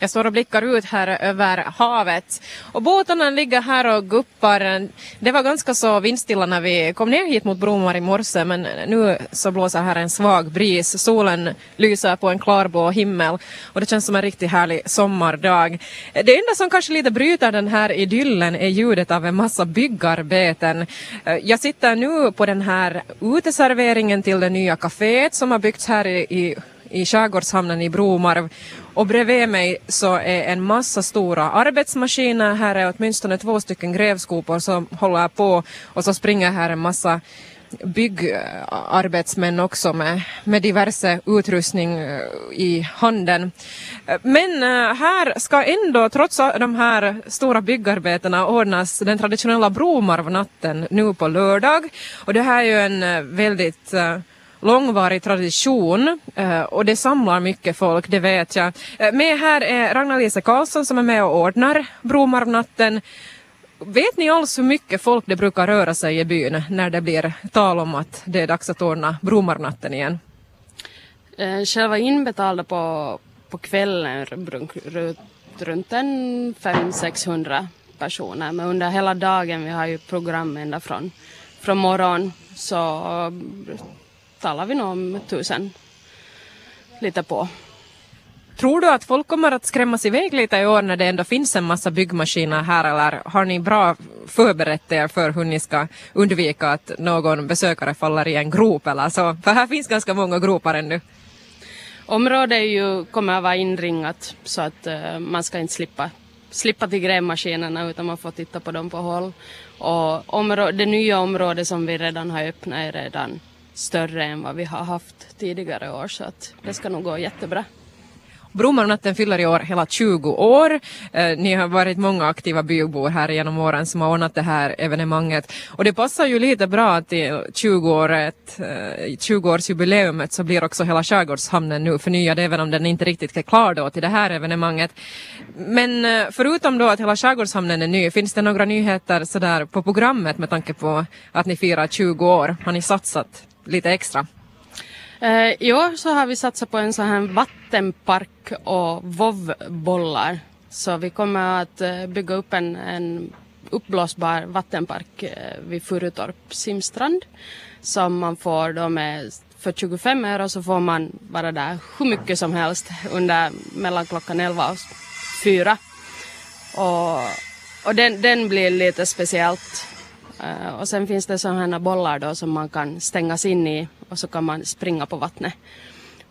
Jag står och blickar ut här över havet och båtarna ligger här och guppar. Det var ganska så vindstilla när vi kom ner hit mot Bromar i morse men nu så blåser här en svag bris. Solen lyser på en klarblå himmel och det känns som en riktigt härlig sommardag. Det enda som kanske lite bryter den här idyllen är ljudet av en massa byggarbeten. Jag sitter nu på den här uteserveringen till det nya kaféet som har byggts här i i skärgårdshamnen i Bromarv och bredvid mig så är en massa stora arbetsmaskiner. Här är åtminstone två stycken grävskopor som håller på och så springer här en massa byggarbetsmän också med, med diverse utrustning eh, i handen. Men eh, här ska ändå, trots de här stora byggarbetena, ordnas den traditionella Bromarvnatten nu på lördag. Och det här är ju en eh, väldigt långvarig tradition eh, och det samlar mycket folk, det vet jag. Eh, med här är Ragnar-Lise Karlsson som är med och ordnar Bromarvnatten. Vet ni alls hur mycket folk det brukar röra sig i byn när det blir tal om att det är dags att ordna Bromarvnatten igen? Eh, själva inbetalda på, på kvällen runt en 500-600 personer men under hela dagen, vi har ju program ända från, från morgon så talar vi nog om tusen lite på. Tror du att folk kommer att skrämmas iväg lite i år när det ändå finns en massa byggmaskiner här eller har ni bra förberett er för hur ni ska undvika att någon besökare faller i en grop eller så? För här finns ganska många gropar ännu. Området är ju, kommer att vara inringat så att uh, man ska inte slippa, slippa till grävmaskinerna utan man får titta på dem på håll. Och område, det nya området som vi redan har öppnat är redan större än vad vi har haft tidigare år så att det ska nog gå jättebra. Bromarnatten fyller i år hela 20 år. Eh, ni har varit många aktiva bybor här genom åren som har ordnat det här evenemanget. Och det passar ju lite bra till 20-året, eh, 20-årsjubileumet så blir också hela skärgårdshamnen nu förnyad även om den inte riktigt är klar då till det här evenemanget. Men eh, förutom då att hela skärgårdshamnen är ny, finns det några nyheter sådär på programmet med tanke på att ni firar 20 år? Har ni satsat lite extra? Eh, I år så har vi satsat på en sån här vattenpark och vovbollar. Så vi kommer att eh, bygga upp en, en uppblåsbar vattenpark eh, vid Furutorp simstrand som man får då med för 25 euro så får man vara där hur mycket som helst under mellan klockan 11 och 4. Och, och den, den blir lite speciellt och sen finns det sådana bollar då som man kan stängas in i och så kan man springa på vattnet.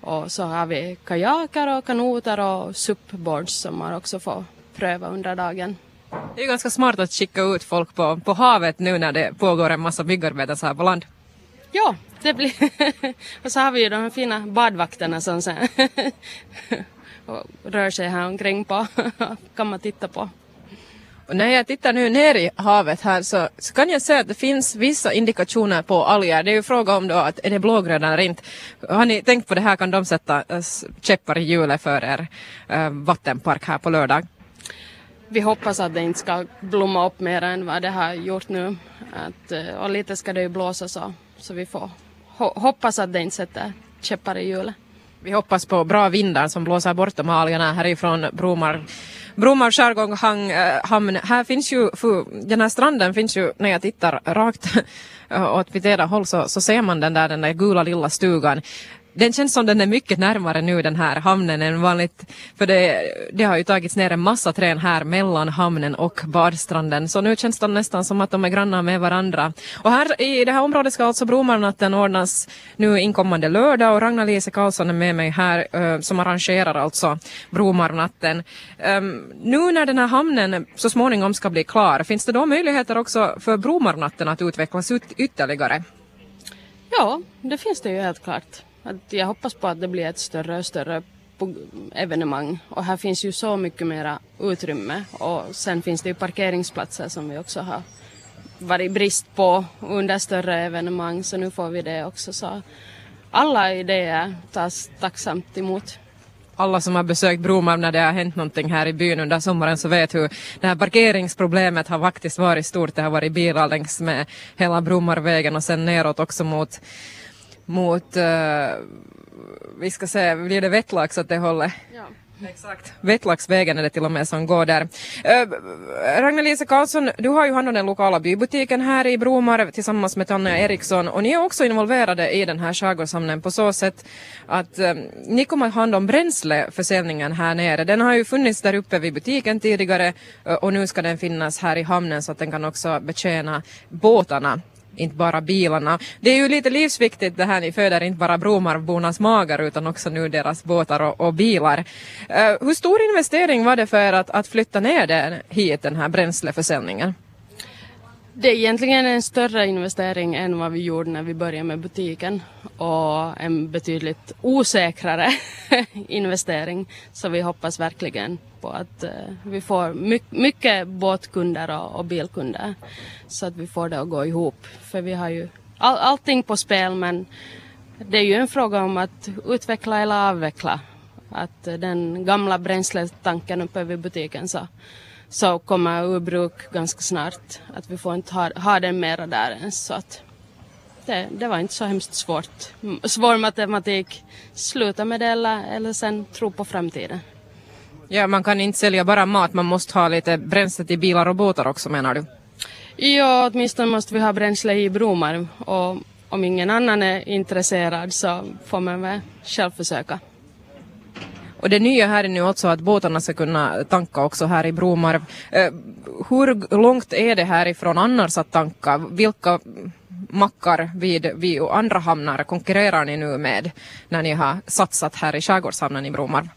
Och så har vi kajaker och kanoter och supboards som man också får pröva under dagen. Det är ganska smart att skicka ut folk på, på havet nu när det pågår en massa byggarbeten så här på land. Ja, det blir... och så har vi ju de här fina badvakterna som sen rör sig här omkring på. kan man titta på. Och när jag tittar nu ner i havet här så, så, kan jag se att det finns vissa indikationer på alger. Det är ju fråga om då att är det blågröna eller inte. Har ni tänkt på det här kan de sätta äh, käppar i hjulet för er äh, vattenpark här på lördag? Vi hoppas att det inte ska blomma upp mer än vad det har gjort nu. Att, äh, och lite ska det ju blåsa så, så vi får ho hoppas att det inte sätter käppar i hjulet. Vi hoppas på bra vindar som blåser bort de algerna härifrån Bromar Bromma skärgård eh, hamn, här finns ju, den här stranden finns ju, när jag tittar rakt eh, åt mitt ena håll så, så ser man den där, den där gula lilla stugan den känns som den är mycket närmare nu den här hamnen än vanligt. För det, det har ju tagits ner en massa trän här mellan hamnen och badstranden. Så nu känns det nästan som att de är grannar med varandra. Och här i det här området ska alltså Bromarnatten ordnas nu inkommande lördag och Ragnar-Lise Karlsson är med mig här uh, som arrangerar alltså Bromarnatten. Um, nu när den här hamnen så småningom ska bli klar, finns det då möjligheter också för Bromarnatten att utvecklas ut ytterligare? Ja, det finns det ju helt klart. Att jag hoppas på att det blir ett större och större evenemang. Och här finns ju så mycket mera utrymme. Och sen finns det ju parkeringsplatser som vi också har varit brist på under större evenemang. Så nu får vi det också. Så alla idéer tas tacksamt emot. Alla som har besökt Bromarv när det har hänt någonting här i byn under sommaren så vet hur det här parkeringsproblemet har faktiskt varit stort. Det har varit bilar längs med hela Bromarvägen och sen neråt också mot mot, uh, vi ska säga, blir det vettlax åt det hållet? Ja. Exakt. Vettlaxvägen är det till och med som går där. Uh, Ragnelise Karlsson, du har ju hand om den lokala bybutiken här i Bromarv tillsammans med Tanja Eriksson och ni är också involverade i den här skärgårdshamnen på så sätt att uh, ni kommer att hand om bränsleförsäljningen här nere. Den har ju funnits där uppe vid butiken tidigare uh, och nu ska den finnas här i hamnen så att den kan också betjäna båtarna inte bara bilarna. Det är ju lite livsviktigt det här, ni föder inte bara Bromarvbornas magar utan också nu deras båtar och, och bilar. Uh, hur stor investering var det för er att, att flytta ner den hit, den här bränsleförsäljningen? Det är egentligen en större investering än vad vi gjorde när vi började med butiken och en betydligt osäkrare investering. Så vi hoppas verkligen på att eh, vi får my mycket båtkunder och, och, bilkunder så att vi får det att gå ihop. För vi har ju all, allting på spel men det är ju en fråga om att utveckla eller avveckla. Att eh, den gamla bränsletanken uppe vid butiken så så kommer ur bruk ganska snart. Att vi får inte ha, ha den mera där ens. Så att det, det var inte så hemskt svårt. Svår matematik. Sluta med det eller, eller sen tro på framtiden. Ja, man kan inte sälja bara mat, man måste ha lite bränsle till bilar och båtar också menar du? Ja, åtminstone måste vi ha bränsle i Bromarv och om ingen annan är intresserad så får man väl själv försöka. Och det nya här är nu också att båtarna ska kunna tanka också här i Bromarv. Eh, hur långt är det härifrån annars att tanka? Vilka mackar vid, vid andra hamnar konkurrerar ni nu med när ni har satsat här i skärgårdshamnen i Bromarv?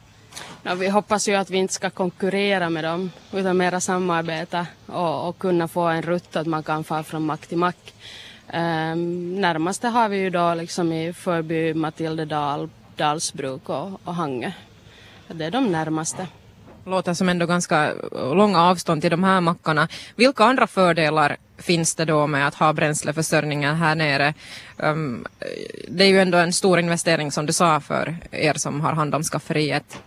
Ja, vi hoppas ju att vi inte ska konkurrera med dem utan mera samarbeta och, och kunna få en rutt att man kan fara från mack till mack. Um, närmaste har vi ju då liksom i Förby, Matildedal, Dalsbruk och, och Hangö. Det är de närmaste. Låter som ändå ganska långa avstånd till de här mackarna. Vilka andra fördelar finns det då med att ha bränsleförsörjningen här nere? Um, det är ju ändå en stor investering som du sa för er som har hand om skafferiet.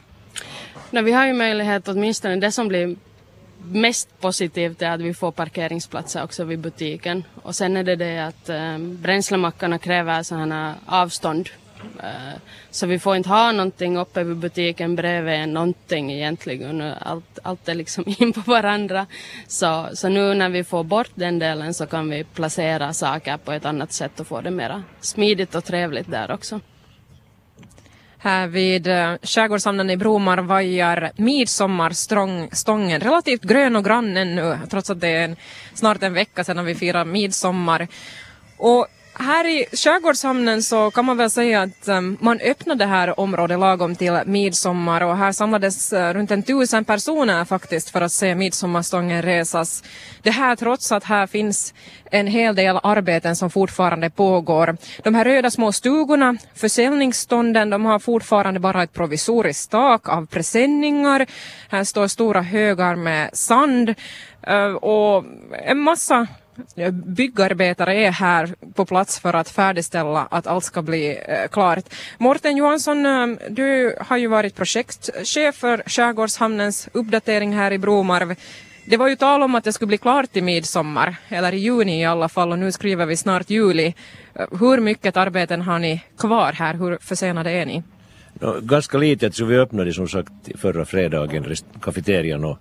No, vi har ju möjlighet, åtminstone det som blir mest positivt är att vi får parkeringsplatser också vid butiken. Och sen är det det att um, bränslemackarna kräver sådana avstånd Eh, Eh, så vi får inte ha någonting uppe vid butiken bredvid någonting egentligen. Allt, allt är liksom in på varandra. Så, så nu när vi får bort den delen så kan vi placera saker på ett annat sätt och få det mera smidigt och trevligt där också. Här vid eh, skärgårdshamnen i Bromar vajar midsommarstången relativt grön och grann ännu trots att det är en, snart en vecka sedan vi firar midsommar. Och här i skärgårdshamnen så kan man väl säga att um, man öppnade det här området lagom till midsommar och här samlades uh, runt en tusen personer faktiskt för att se midsommarstången resas. Det här trots att här finns en hel del arbeten som fortfarande pågår. De här röda små stugorna, försäljningsstånden, de har fortfarande bara ett provisoriskt tak av presenningar. Här står stora högar med sand uh, och en massa Eh, byggarbetare är här på plats för att färdigställa att allt ska bli eh, klart. Morten Johansson, eh, du har ju varit projektchef för Skärgårdshamnens uppdatering här i Bromarv. Det var ju tal om att det skulle bli klart i midsommar, eller i juni i alla fall, och nu skriver vi snart juli. Hur mycket arbeten har ni kvar här? Hur försenade är ni? No, ganska lite, så vi öppnade som sagt förra fredagen kafeterian och,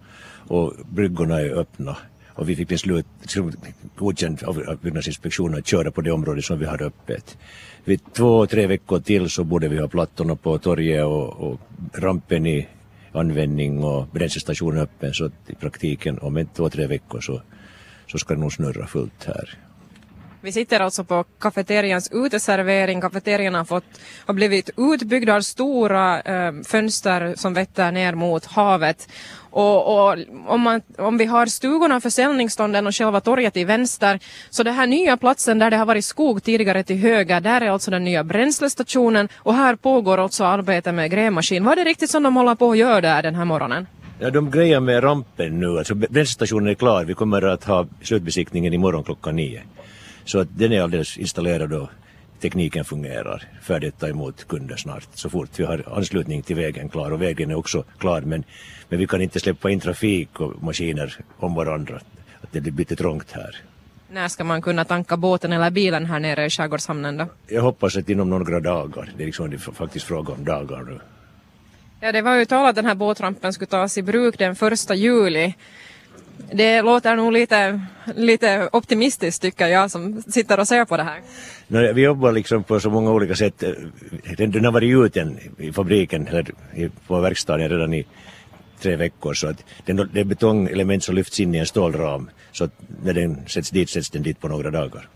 och bryggorna är öppna och vi fick beslut liksom, godkänt av byggnadsinspektionen att köra på det område som vi hade öppet. Vid två, tre veckor till så borde vi ha plattorna på torget och, och rampen i användning och bränslestationen öppen så att i praktiken om en två, tre veckor så, så ska det nog snurra fullt här. Vi sitter alltså på kafeterians uteservering. Kafeterian har, fått, har blivit utbyggd, har stora eh, fönster som vetter ner mot havet. Och, och om, man, om, vi har stugorna, försäljningsstånden och själva torget till vänster, så den här nya platsen där det har varit skog tidigare till höger, där är alltså den nya bränslestationen och här pågår också arbete med grävmaskin. Vad är det riktigt som de håller på att göra där den här morgonen? Ja, de grejer med rampen nu, alltså bränslestationen är klar, vi kommer att ha slutbesiktningen imorgon klockan nio. Så att den är alldeles installerad och tekniken fungerar. Färdigt att ta emot kunder snart så fort vi har anslutning till vägen klar och vägen är också klar men, men vi kan inte släppa in trafik och maskiner om varandra. Att det blir lite trångt här. När ska man kunna tanka båten eller bilen här nere i skärgårdshamnen då? Jag hoppas att inom några dagar. Det är liksom faktiskt fråga om dagar nu. Ja, det var ju talat att den här båtrampen skulle tas i bruk den första juli. Det låter nog lite, lite optimistiskt tycker jag som sitter och ser på det här. No, vi jobbar liksom på så många olika sätt. Den, den har varit ute i fabriken eller på verkstaden redan i tre veckor så att den, det är betongelement som lyfts in i en stålram så att när den sätts dit sätts den dit på några dagar.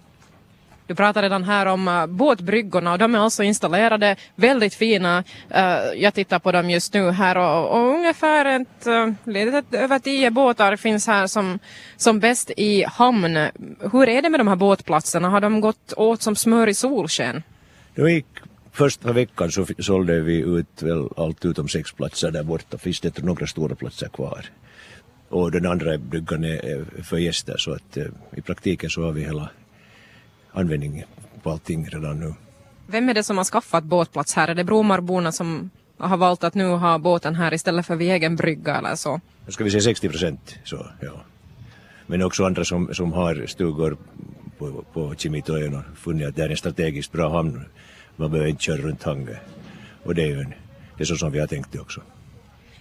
Du pratade redan här om uh, båtbryggorna och de är alltså installerade väldigt fina. Uh, jag tittar på dem just nu här och, och ungefär ett, eh, uh, litet över tio båtar finns här som, som bäst i hamn. Hur är det med de här båtplatserna? Har de gått åt som smör i solsken? Gick första veckan så sålde vi ut väl allt utom sex platser där borta. Finns det några stora platser kvar. Och den andra bryggan är för gäster så att i praktiken så har vi hela användning på allting redan nu. Vem är det som har skaffat båtplats här? Är det Bromarborna som har valt att nu ha båten här istället för vid egen brygga eller så? Nu ska vi säga 60 procent så, ja. Men också andra som, som har stugor på, på Kimitoön och funnit att det är en strategiskt bra hamn. Man behöver inte köra runt Hangö. Och det är ju en, det är så som vi har tänkt det också.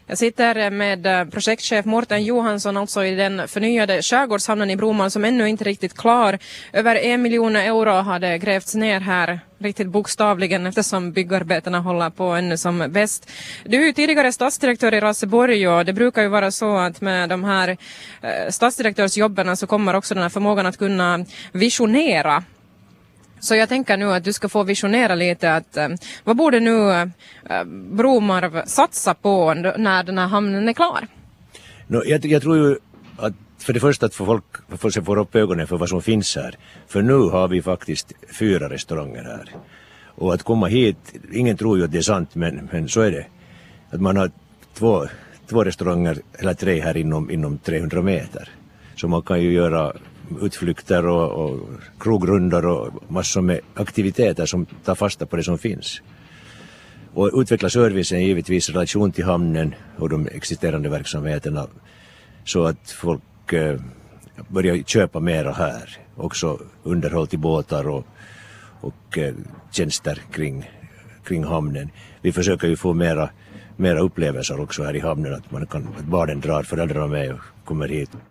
Jag sitter med eh, projektchef Mårten Johansson alltså i den förnyade skärgårdshamnen i Broman som ännu inte är riktigt klar. Över en miljon euro har det grävts ner här riktigt bokstavligen eftersom byggarbetena håller på ännu som bäst. Du är ju tidigare stadsdirektör i Raseborg och det brukar ju vara så att med de här eh, stadsdirektörsjobben så kommer också den här förmågan att kunna visionera så jag tänker nu att du ska få visionera lite att eh, vad borde nu eh, Bromarv satsa på när den här hamnen är klar? No, jag, jag tror ju att för det första att få folk för få upp ögonen för vad som finns här. För nu har vi faktiskt fyra restauranger här. Och att komma hit, ingen tror ju att det är sant men, men så är det. Att man har två, två restauranger eller tre här inom, inom 300 meter. Så man kan ju göra utflykter och, och krogrundor och massor med aktiviteter som tar fasta på det som finns. Och utveckla servicen givetvis i relation till hamnen och de existerande verksamheterna så att folk eh, börjar köpa mera här. Också underhåll till båtar och, och eh, tjänster kring, kring hamnen. Vi försöker ju få mera, mera upplevelser också här i hamnen, att, man kan, att barnen drar föräldrarna med och kommer hit.